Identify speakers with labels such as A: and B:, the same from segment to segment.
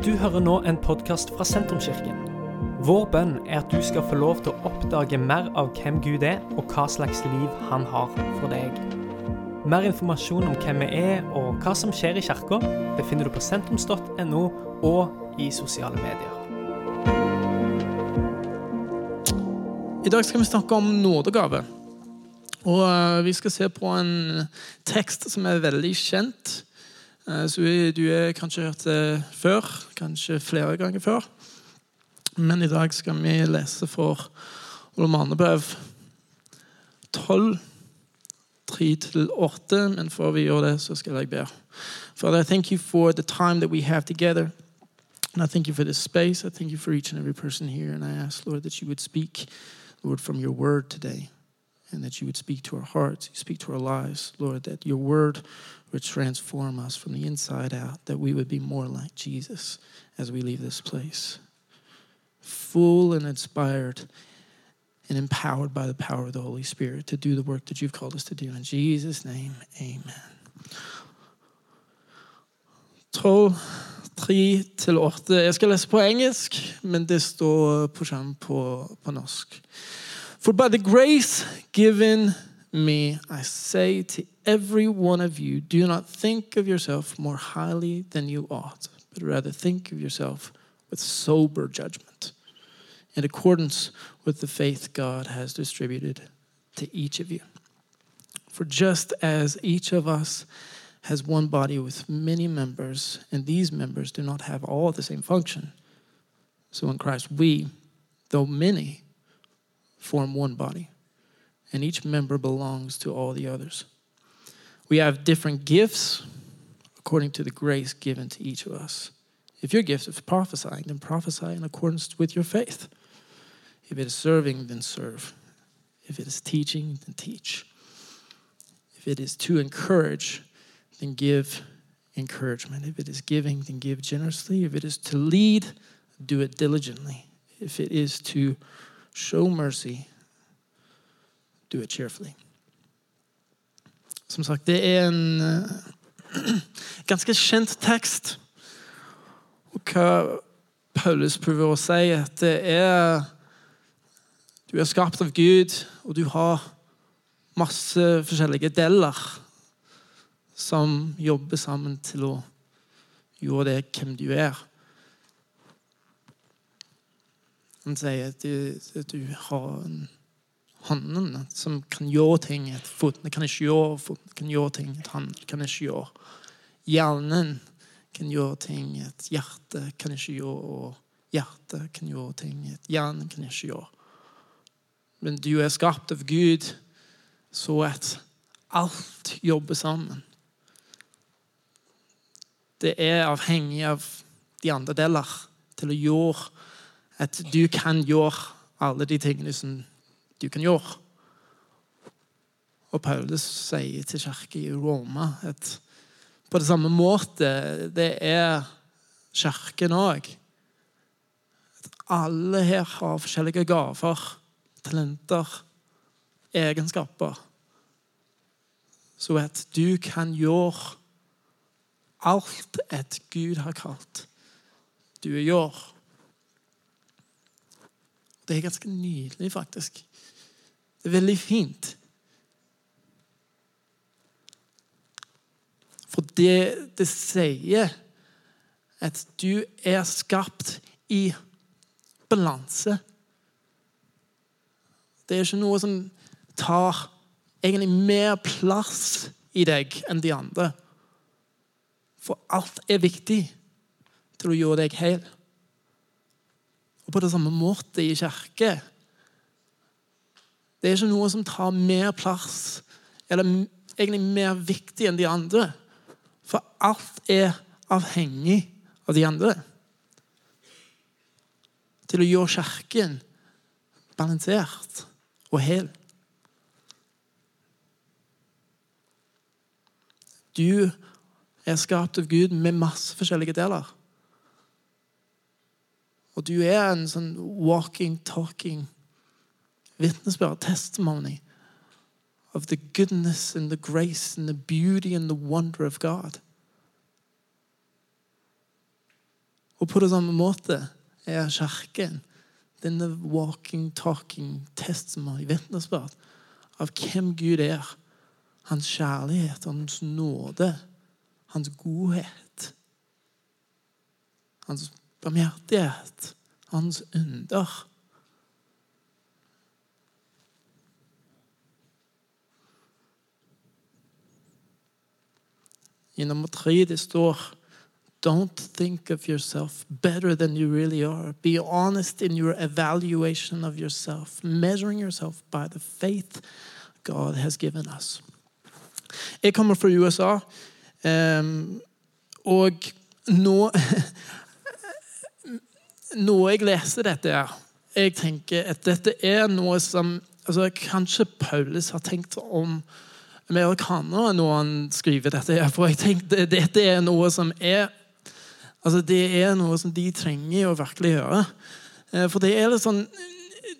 A: Du hører nå en podkast fra Sentrumskirken. Vår bønn er at du skal få lov til å oppdage mer av hvem Gud er, og hva slags liv han har for deg. Mer informasjon om hvem vi er og hva som skjer i kirka, befinner du på sentrums.no og i sosiale medier.
B: I dag skal vi snakke om nådegave. Og eh, Vi skal se på en tekst som er veldig kjent. Eh, Så Du har kanskje hørt det før, kanskje flere ganger før. Men i dag skal vi lese for Romanebrev 12, 3-8. Men før vi gjør det, så skal jeg be. Father, I thank you for the time that we have together. And I thank you for this space. I thank you for each and every person here. And I ask, Lord, that you would speak, Lord, from your word today. And that you would speak to our hearts, you speak to our lives, Lord, that your word would transform us from the inside out, that we would be more like Jesus as we leave this place. Full and inspired and empowered by the power of the Holy Spirit to do the work that you've called us to do. In Jesus' name, amen. 12, 3-8. Jeg skal på engelsk, men det står på på, på norsk. For by the grace given me, I say to every one of you, do not think of yourself more highly than you ought, but rather think of yourself with sober judgment, in accordance with the faith God has distributed to each of you. For just as each of us has one body with many members, and these members do not have all the same function, so in Christ we, though many, form one body, and each member belongs to all the others. We have different gifts according to the grace given to each of us. If your gift is prophesying, then prophesy in accordance with your faith. If it is serving, then serve. If it is teaching, then teach. If it is to encourage, then give encouragement. If it is giving, then give generously. If it is to lead, do it diligently. If it is to show mercy, do it cheerfully. Som sagt, det er en eh, ganske kjent tekst. Og hva Paulus prøver å si, at det er Du er skapt av Gud, og du har masse forskjellige deler som jobber sammen til å gjøre det hvem du er. Han sier at du, at du har en hånden som kan gjøre ting. Et fotene kan ikke gjøre, fotene kan gjøre ting. Et hånd kan ikke gjøre. Hjernen kan gjøre ting. Et hjerte kan ikke gjøre. Og hjertet kan gjøre ting. Et hjernen kan ikke gjøre. Men du er skapt av Gud så at alt jobber sammen. Det er avhengig av de andre deler til å gjøre at du kan gjøre alle de tingene som du kan gjøre. Og Paulus sier til kirka i Roma at på det samme måte det er kirken òg. Alle her har forskjellige gaver, talenter, egenskaper. Så at du kan gjøre alt et Gud har kalt du gjør. Det er ganske nydelig, faktisk. Det er veldig fint. For det det sier at du er skapt i balanse. Det er ikke noe som tar egentlig mer plass i deg enn de andre. For alt er viktig til å gjøre deg hel. Og på det samme måte i kirke. Det er ikke noe som tar mer plass, eller egentlig mer viktig enn de andre. For alt er avhengig av de andre. Til å gjøre kirken balansert og hel. Du er skapt av Gud med masse forskjellige deler. Og du er en sånn walking, talking vitnesbyrd, testimony of the goodness and the grace and the beauty and the wonder of God. Og på det samme måte er kirken denne walking, talking testimony, vitnesbyrd av hvem Gud er. Hans kjærlighet, hans nåde, hans godhet. Hans barmhjertighet, hans under. I nummer tre det står Don't think of yourself better than you really are. Be honest in your evaluation of yourself, measuring yourself by the faith God has given us. Jeg kommer fra USA, um, og nå Når jeg leser dette, jeg tenker at dette er noe som altså Kanskje Paulus har tenkt om amerikanere når han skriver dette. For jeg tenkte dette er noe som er Altså, det er noe som de trenger å virkelig gjøre. Eh, for det er litt sånn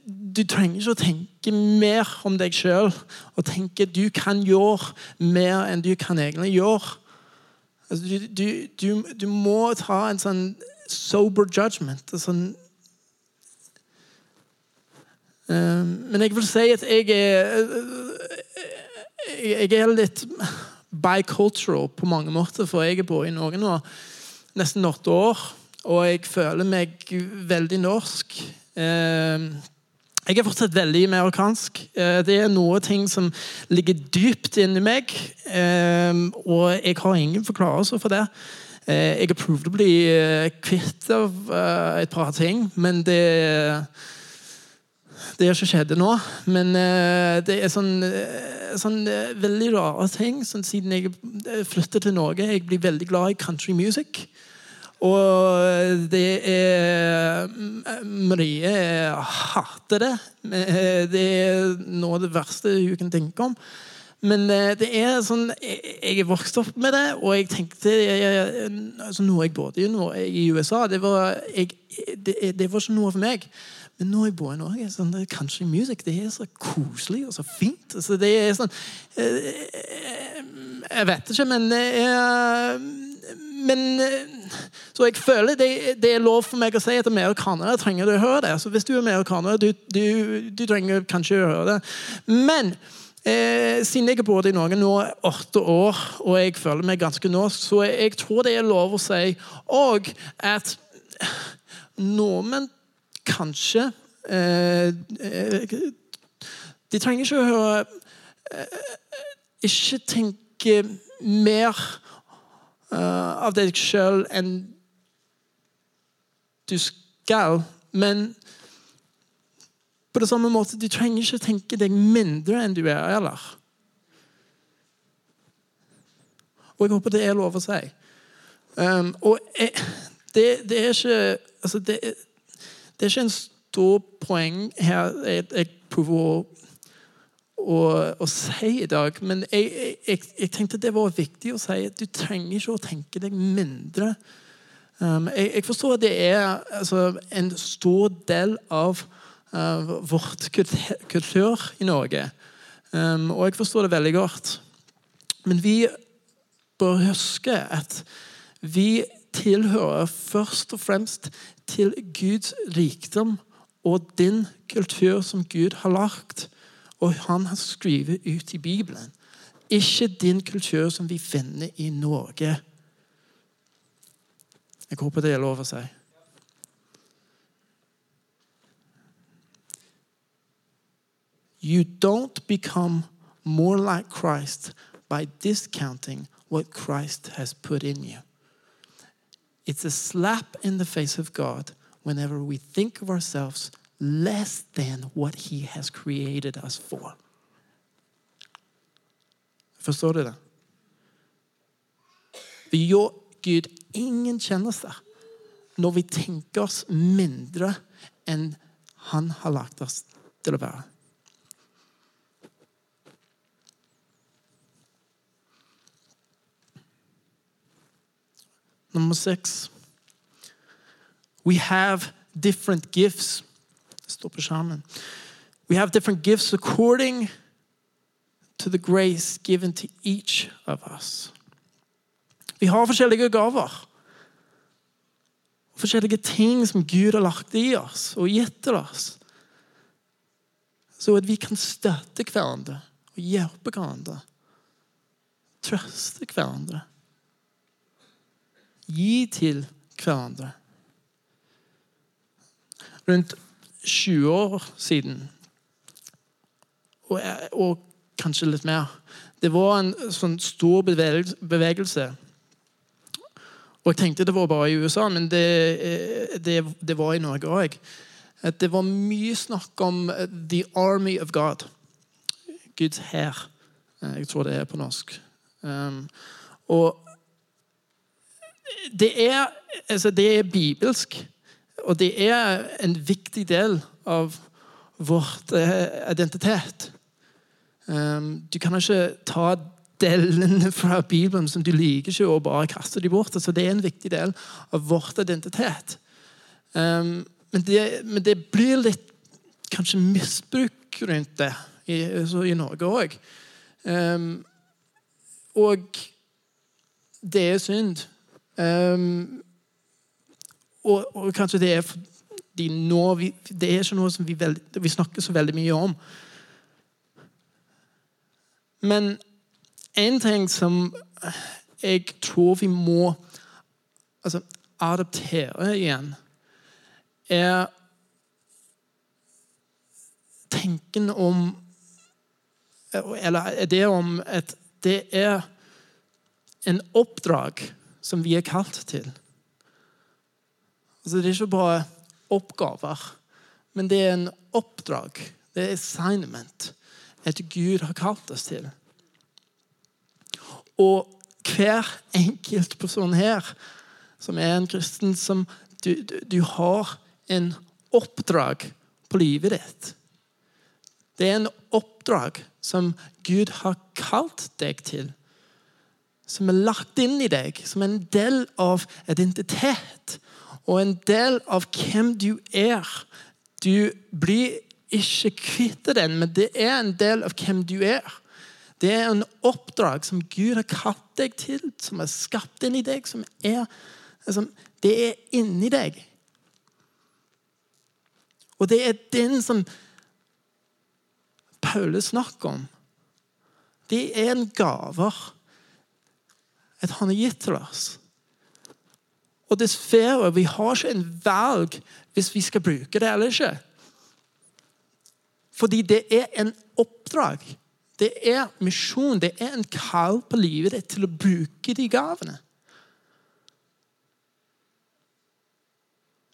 B: Du trenger ikke å tenke mer om deg sjøl og tenke du kan gjøre mer enn du kan egentlig gjøre. Altså, du, du, du, du, må ta en sånn sober judgment. Sånn, uh, men jeg vil si at jeg er Jeg er litt bicultural på mange måter, for jeg har bodd i Norge nå nesten åtte år, og jeg føler meg veldig norsk. Eh, jeg er fortsatt veldig amerikansk. Eh, det er noe ting som ligger dypt inni meg, eh, og jeg har ingen forklarelse for det. Jeg har prøvd å bli kvitt av et par ting, men det det har ikke skjedd nå. Men det er sånn, sånn veldig rare ting. Sånn, siden jeg flyttet til Norge, jeg blir veldig glad i country music. Og det er Marie hater det. Det er noe av det verste hun kan tenke om. Men eh, det er sånn Jeg er vokst opp med det, og jeg tenkte altså Noe jeg bodde i USA, det var, jeg, det, det var ikke noe for meg. Men nå jeg bor i Norge, sånn, det country music det er så koselig og så fint. Altså, det er sånn eh, eh, Jeg vet ikke, men er men eh, Så jeg føler det, det, er lov for meg å si at amerikanere trenger å høre det. Så hvis du er amerikaner, du, du, du trenger kanskje å høre det. Men eh, siden jeg har bodd i Norge nå åtte år, og jeg føler meg ganske norsk, så jeg tror det er lov å si òg at nordmenn kanskje eh, eh, De trenger ikke å eh, Ikke tenke mer av deg sjøl enn du skal. Men på det samme måte, du trenger ikke tenke deg mindre enn du er. eller? Og jeg håper det er lov å si. Um, og jeg, det, det, er ikke altså det, det, er ikke en stor poeng her jeg, jeg prøver å å, å, si i dag. Men jeg, jeg, jeg, tenkte det var viktig å si at du trenger ikke å tenke deg mindre. Um, jeg, forstår at det er altså, en stor del av uh, vårt kultur i Norge. Um, og jeg forstår det veldig godt. Men vi bør huske at vi tilhører først og fremst til Guds rikdom og din kultur som Gud har lagt og han har skrevet ut i Bibelen. Ikke din kultur som vi finner i Norge. Jeg håper det er lov å si. You don't become more like Christ by discounting what Christ has put in you. It's a slap in the face of God whenever we think of ourselves less than what he has created us for. Forstår du det? Vi gjør Gud ingen tjenester når vi tenker oss mindre enn han har lagt oss til å være. Nummer seks. We have different gifts står på skjermen. We have different gifts according to the grace given to each of us. Vi har forskjellige gaver. forskjellige ting som Gud har lagt i oss og gitt til oss. Så at vi kan støtte hverandre og hjelpe hverandre. Trøste hverandre. Gi til hverandre. Rundt 20 år siden, og, og kanskje litt mer Det var en sånn stor bevegelse og jeg tenkte det var bare i USA, men det, det, det var i Norge òg. Det var mye snakk om eh, the army of God. Guds hær. Eh, jeg tror det er på norsk. Um, og det er, altså det er bibelsk. Og det er en viktig del av vårt identitet. Um, du kan ikke ta delene fra Bibelen som du liker ikke, og bare kaste dem bort. Altså, det er en viktig del av vårt identitet. Um, men, det, men, det, blir litt kanskje misbruk rundt det i, altså, i Norge òg. Um, ehm, og det er synd. Um, og, og, kanskje det er fordi nå vi, Det er ikke noe som vi, veld, vi snakker så veldig mye om. Men en ting som jeg tror vi må altså, adoptere igjen, er tenken om Eller det om at det er en oppdrag som vi er kalt til. Altså, det er ikke bare oppgaver, men det er en oppdrag. Det er assignment. Et Gud har kalt oss til. Og hver enkelt person her som er en kristen, som du, du, du har en oppdrag på livet ditt. Det er en oppdrag som Gud har kalt deg til. Som er lagt inn i deg, som er en del av identitet. Og en del av hvem du er. Du blir ikke kvitt den, men det er en del av hvem du er. Det er en oppdrag som Gud har kalt deg til, som er skapt inn i deg, som er liksom, Det er inni deg. Og det er den som Paulus snakker om. Det er en gaver at han har gitt til oss. Og dessverre, vi har ikke en valg hvis vi skal bruke det eller ikke. Fordi det er en oppdrag. Det er misjon. Det er en kall på livet ditt til å bruke de gavene.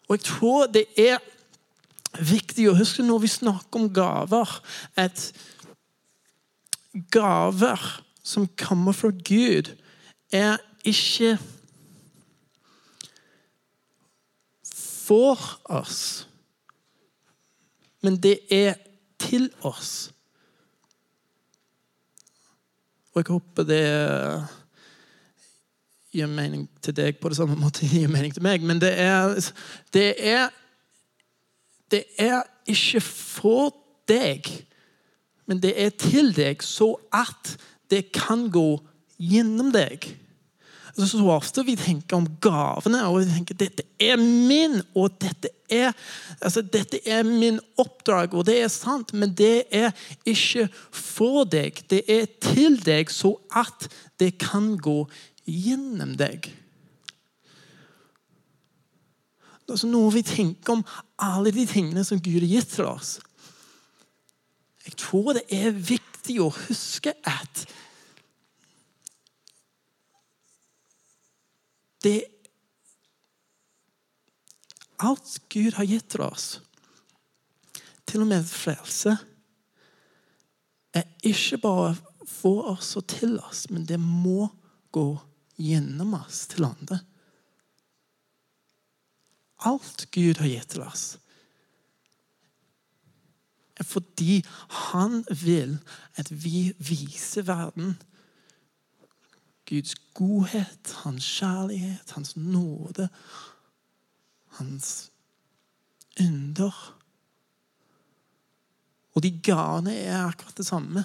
B: Og jeg tror det er viktig å huske når vi snakker om gaver, at gaver som kommer fra Gud, er ikke for oss, men det er til oss. Og jeg håper det gir mening til deg på det samme måte det gir mening til meg. Men det er, det er Det er ikke for deg, men det er til deg, så at det kan gå gjennom deg. Så ofte vi tenker om gavene og vi tenker dette er min, og dette er, altså, dette er min oppdrag, og det er sant, men det er ikke for deg. Det er til deg, så at det kan gå gjennom deg. Altså, når vi tenker om alle de tingene som Gud har gitt til oss Jeg tror det er viktig å huske at det Alt Gud har gitt til oss, til og med frelse, er ikke bare for oss og til oss, men det må gå gjennom oss til andre. Alt Gud har gitt til oss, er fordi han vil at vi viser verden Guds godhet, hans kjærlighet, hans nåde, hans under. Og de gavene er akkurat det samme.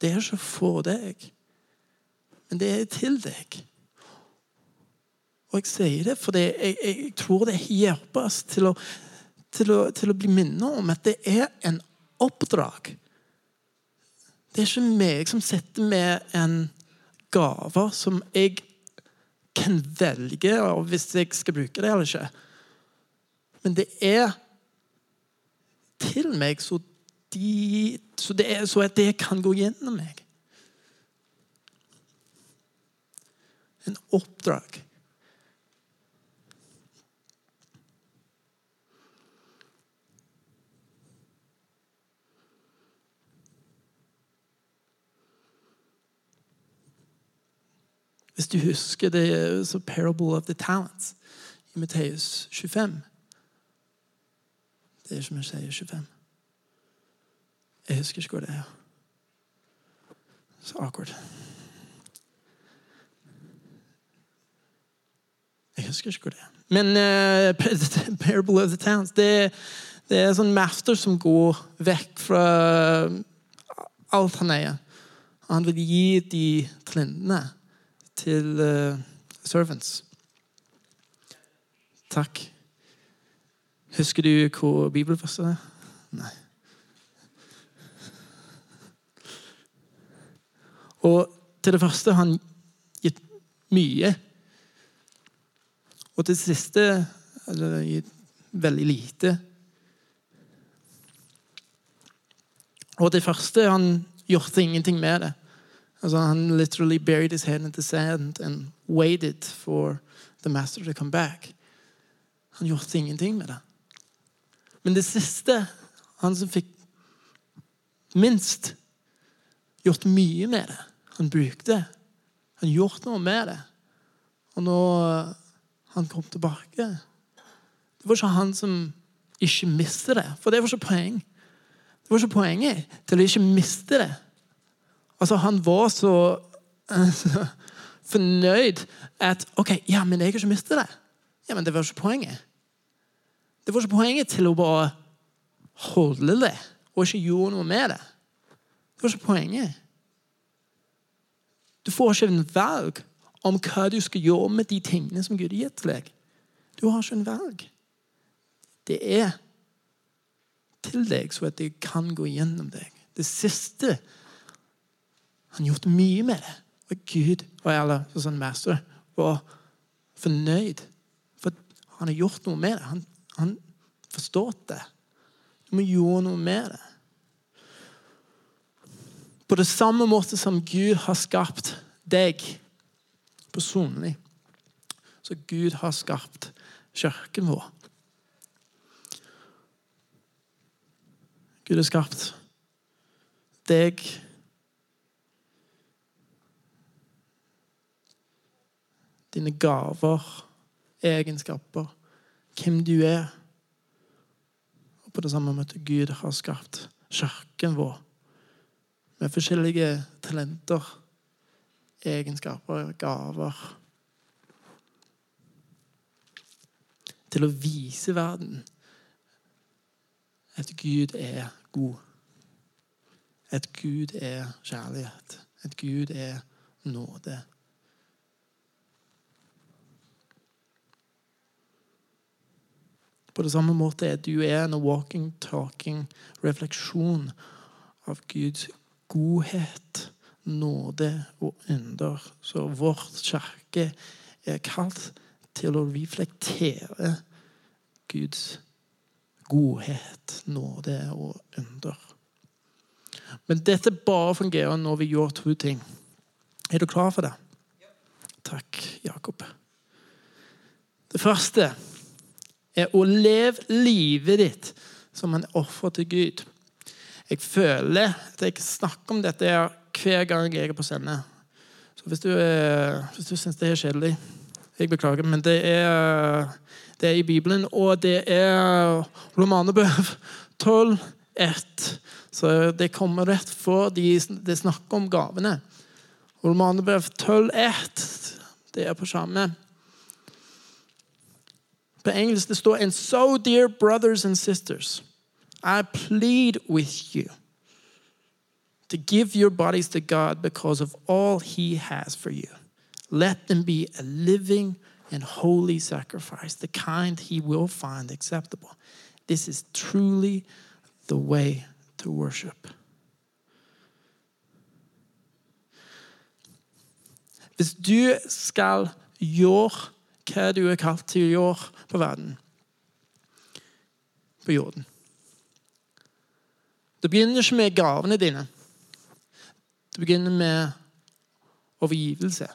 B: Det er ikke for deg, men det er til deg. Og jeg sier det fordi jeg, jeg tror det hjelper oss til å, til, å, til å bli minnet om at det er en oppdrag. Det er ikke meg som sitter med en gave som jeg kan velge hvis jeg skal bruke det eller ikke. Men det er til meg så, de, så, det er, så at det kan gå gjennom meg. En oppdrag. Hvis du husker det så Parable of the Talents i Matteus 25 Det er som jeg sier 25. Jeg husker ikke hvor det er. Så akkurat. Jeg husker ikke hvor det er. Men uh, Parable of the Talents det, det er en sånn master som går vekk fra alt han eier. Han vil gi de talentene til uh, servants. Takk. Husker du hvor bibelverset er? Nei. Og til det første har han gitt mye. Og til det siste eller gitt veldig lite. Og det første han gjorde ingenting med det. Altså, han literally buried his head in the sand and waited for the master to come back. Han gjorde ingenting med det. Men det siste, han som fikk minst, gjort mye med det. Han brukte. Han gjorde noe med det. Og når han kom tilbake Det var ikke han som ikke mistet det, for det var ikke poeng. Det var ikke poenget til å ikke miste det. Altså, han var så uh, fornøyd at OK, ja, men jeg har ikke mistet det. Ja, men det var ikke poenget. Det var ikke poenget til å bare holde det og ikke gjøre noe med det. Det var ikke poenget. Du får ikke en valg om hva du skal gjøre med de tingene som Gud har gitt deg. Du har ikke en valg. Det er til deg så at det kan gå gjennom deg. Det siste Han har gjort mye med det. Og Gud og alle sånn master var fornøyd. For han har gjort noe med det. Han, han forstått det. Må gjøre noe med det. På det samme måte som Gud har skapt deg personlig, så Gud har skapt kirken vår. Gud har skapt deg Dine gaver, egenskaper, hvem du er. Og på det samme måte Gud har skapt kirken vår med forskjellige talenter, egenskaper, gaver. Til å vise verden at Gud er god. At Gud er kjærlighet. At Gud er nåde. På det samme måte er du en walking, talking refleksjon av Guds godhet, nåde og under. Så vårt kirke er kalt til å reflektere Guds godhet, nåde og under. Men dette bare fungerer når vi gjør to ting. Er du klar for det? Takk, Jakob. Det første er å leve livet ditt som en offer til Gud. Jeg føler at jeg snakker om dette hver gang jeg er på scene. Så hvis du, eh, hvis du syns det er kjedelig Jeg beklager, men det er, det er i Bibelen, og det er Romanebøv 12, 1. Så det kommer rett for de, det snakker om gavene. Romanebrev 12, 1. Det er på skjermen. På engelsk det står And so, dear brothers and sisters, I plead with you to give your bodies to God because of all he has for you. Let them be a living and holy sacrifice, the kind he will find acceptable. This is truly the way to worship. Hvis du skal gjøre hva du er kalt til å gjøre på verden, på jorden Det begynner ikke med gavene dine. Det begynner med overgivelse.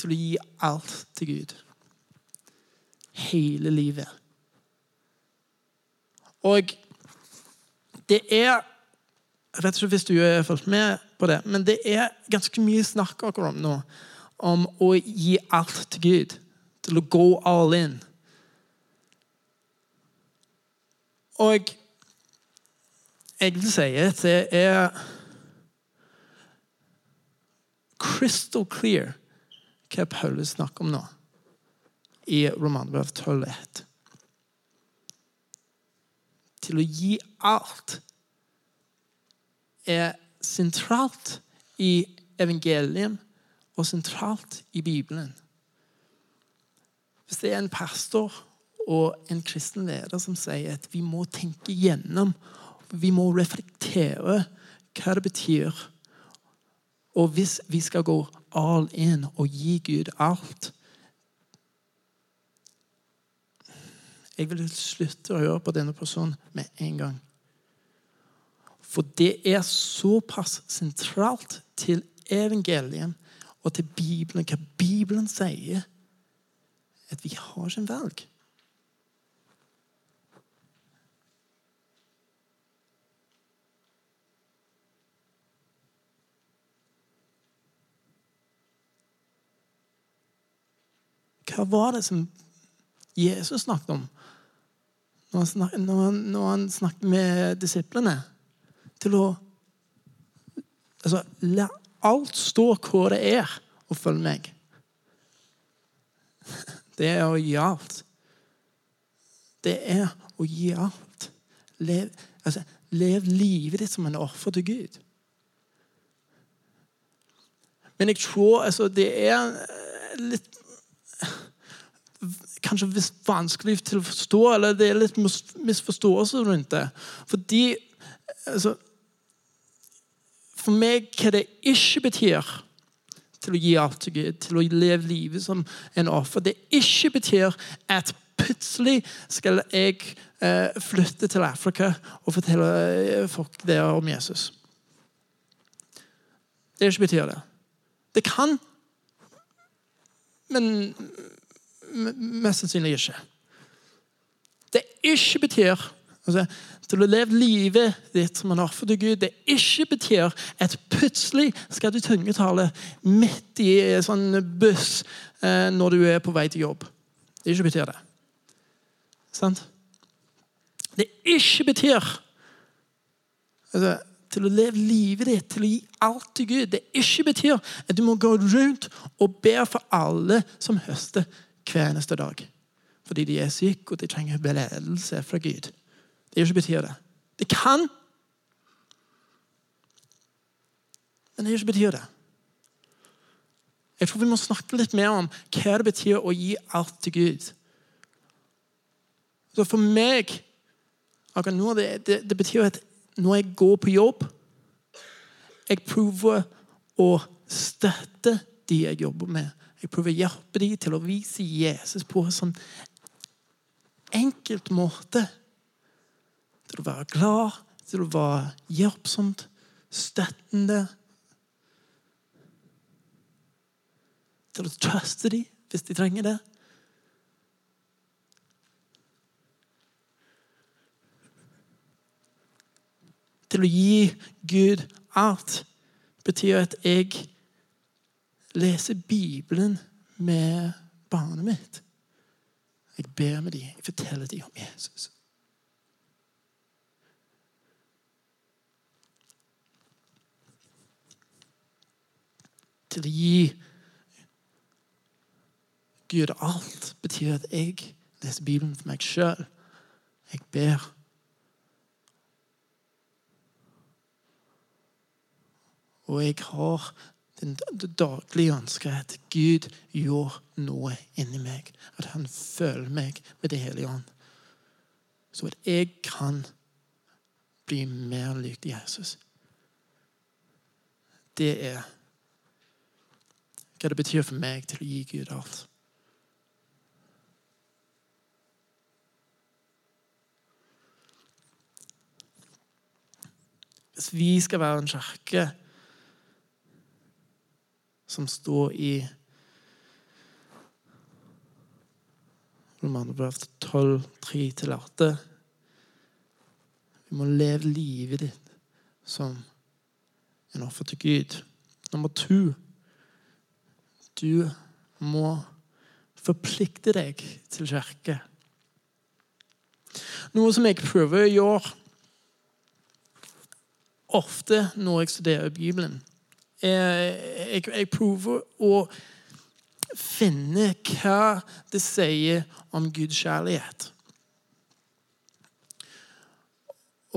B: Til å gi alt til Gud. Hele livet. Og det er Jeg vet ikke hvis du har fulgt med på det, men det er ganske mye snakk akkurat om nå om å gi alt til Gud. Til å gå all in. Og jeg vil si at det er crystal clear hva Paulus snakker om nå i Romanbrev 12,1. Til å gi alt er sentralt i evangeliet og sentralt i Bibelen. Hvis det er en pastor og en kristen leder som sier at vi må tenke gjennom, vi må reflektere hva det betyr Og hvis vi skal gå all in og gi Gud alt Jeg vil slutte å høre på denne personen med en gang. For det er såpass sentralt til evangeliet og til Bibelen, hva Bibelen sier, at vi har ikke en valg. Hva var det som Jesus snakket om når han, snakket, når han, når han snakket med disiplene? Til å altså, alt står hvor det er, og følge meg. Det er å gi alt. Det er å gi alt. Lev, altså, lev livet ditt som en offer til Gud. Men jeg tror altså, det er litt kanskje vanskelig til å forstå, eller det er litt misforståelse rundt det. Fordi altså, For meg hva det ikke betyr til å gi alt til Gud, til å leve livet som en offer Det ikke betyr at plutselig skal jeg eh, flytte til Afrika og fortelle eh, folk der om Jesus. Det ikke betyr det. Det kan, men Mest sannsynlig ikke. Det ikke betyr altså, til å leve livet ditt som en offer til Gud, det ikke betyr at plutselig skal du tungetale midt i en sånn buss eh, når du er på vei til jobb. Det ikke betyr det. Sant? Det ikke betyr altså, til å leve livet ditt, til å gi alt til Gud. Det ikke betyr at du må gå rundt og be for alle som høster hver eneste dag. Fordi de er syke og de trenger beledelse fra Gud. Det ikke betyr det. Det kan, men det ikke betyr det. Jeg tror vi må snakke litt mer om hva det betyr å gi alt til Gud. Så For meg akkurat nå, det, det, det betyr at når jeg går på jobb Jeg prøver å støtte de jeg jobber med jeg prøver å hjelpe dem til å vise Jesus på en sånn enkelt måte. Til å være glad, til å være hjelpsomt, støttende. Til å truste dem hvis de trenger det. Til å gi Gud alt betyr at jeg leser Bibelen med barnet mitt. Jeg ber med dem, jeg forteller dem om Jesus. Til å gi Gud alt betyr at jeg leser Bibelen for meg sjøl. Jeg ber. Og jeg har den daglige ønsket at Gud gjør noe inni meg. At han føler meg med Det hellige ånd. Så at jeg kan bli mer lik Jesus. Det er hva det betyr for meg til å gi Gud alt. Hvis vi skal være en kirke som står i Romanebrev 12, 3-8 Vi må leve livet ditt som en offer til Gud. Nummer to Du må forplikte deg til kirke. Noe som jeg prøver å gjøre ofte når jeg studerer Bibelen. Jeg, jeg, jeg prøver å finne hva det sier om Guds kjærlighet.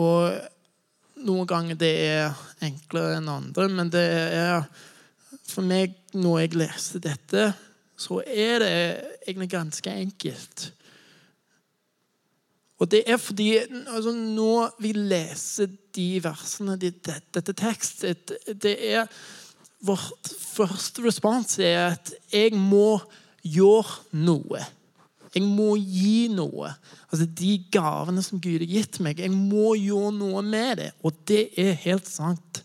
B: Og noen ganger det er enklere enn andre, men det er for meg, når jeg leser dette, så er det egentlig ganske enkelt. Og det er fordi altså, Når vi leser de versene, de, dette tekstet det er Vårt første respons er at jeg må gjøre noe. Jeg må gi noe. Altså De gavene som Gud har gitt meg. Jeg må gjøre noe med det. Og det er helt sant.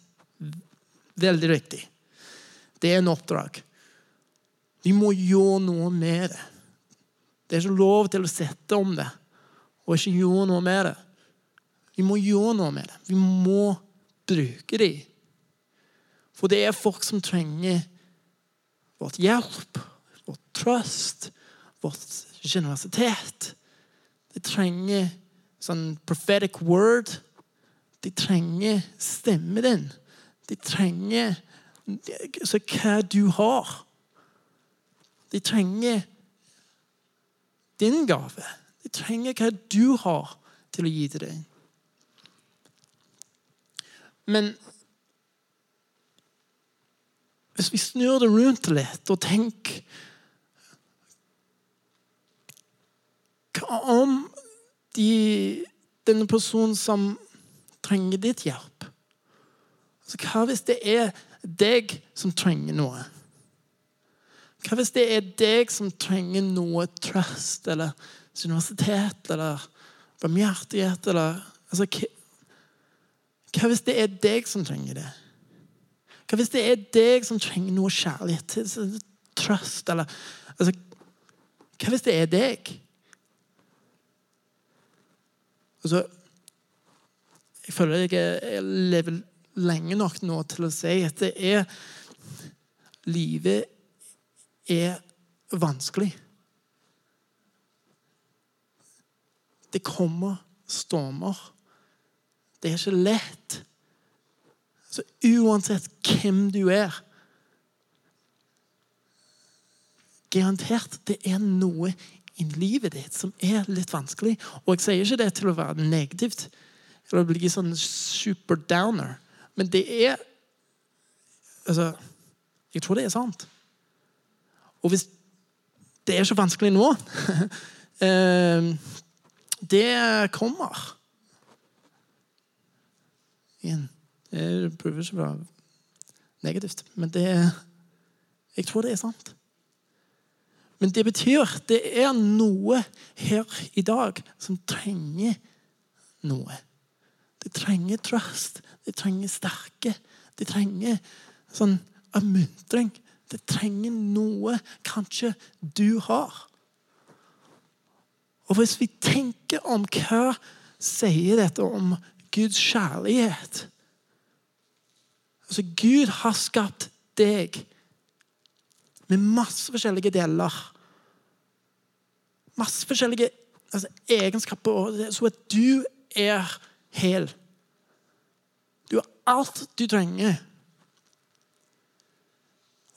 B: Veldig viktig. Det er en oppdrag. Vi må gjøre noe med det. Det er ikke lov til å sette om det og ikke gjøre noe med det. Vi må gjøre noe med det. Vi må bruke det. For det er folk som trenger vårt hjelp, vårt trøst, vårt generøsitet. De trenger sånn prophetic word. De trenger stemmen din. De trenger altså, hva du har. De trenger din gave. De trenger hva du har til å gi til deg. Men hvis vi snur det rundt litt og tenker Hva om de, denne personen som trenger ditt hjelp? Altså, hva hvis det er deg som trenger noe? Hva hvis det er deg som trenger noe trust eller universitet eller barmhjertighet eller altså, hva, hvis det er deg som trenger det? Hva hvis det er deg som trenger noe kjærlighet, trust eller altså, Hva hvis det er deg? Altså, jeg føler jeg, jeg lever lenge nok nå til å si at det er Livet er vanskelig. Det kommer stormer. Det er ikke lett. Så uansett hvem du er Garantert det er noe i livet ditt som er litt vanskelig. Og jeg sier ikke det til å være negativt eller bli sånn super downer. Men det er Altså, jeg tror det er sant. Og hvis det er så vanskelig nå eh, det kommer. Igjen. Jeg prøver ikke å være negativt, men det Jeg tror det er sant. Men det betyr det er noe her i dag som trenger noe. Det trenger trust. De trenger sterke. De trenger sånn oppmuntring. De trenger noe kanskje du har. Og hvis vi tenker om hva sier dette om Guds kjærlighet Altså, Gud har skapt deg med masse forskjellige deler. Masse forskjellige altså, egenskaper, så at du er hel. Du har alt du trenger.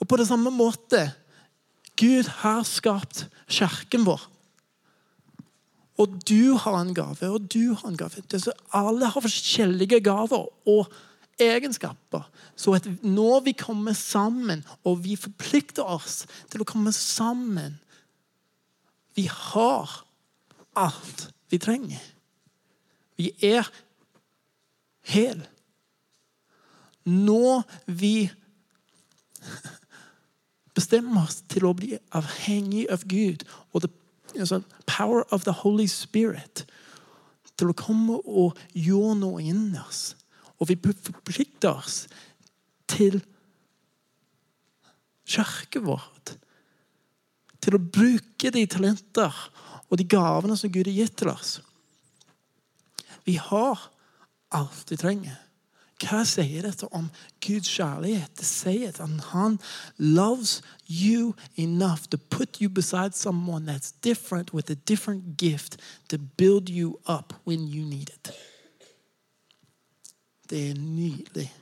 B: Og på det samme måte Gud har skapt kirken vår. Og du har en gave, og du har en gave. Alle har forskjellige gaver. Og egenskaper. Så når vi kommer sammen, og vi forplikter oss til å komme sammen Vi har alt vi trenger. Vi er hel. Når vi bestemmer oss til å bli avhengig av Gud og the altså, power of the Holy Spirit til å komme og gjøre noe inni oss. Og vi forplikter oss til kirken vår. Til å bruke de talenter og de gavene som Gud har gitt til oss. Vi har alt vi trenger. Hva sier dette om Guds kjærlighet? Det sier at han loves you enough to put you beside someone that's different with a different gift to build you up when you need it. Det er nydelig.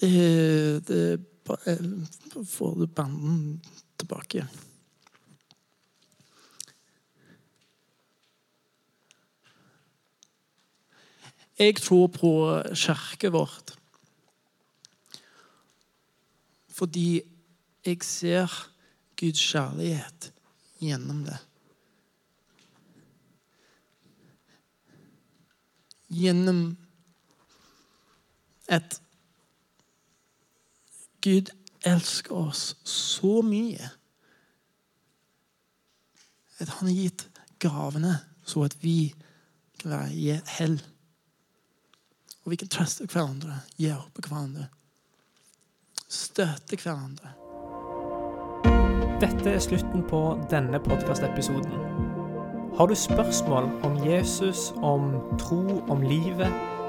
B: Det, det Får du banden tilbake? Jeg tror på kirket vårt fordi jeg ser Guds kjærlighet gjennom det. Gjennom et Gud elsker oss så mye at han har gitt gavene så at vi kan være i hell. Og vi kan trøste hverandre, hjelpe hverandre, støtte hverandre.
A: Dette er slutten på denne podkastepisoden. Har du spørsmål om Jesus, om tro, om livet,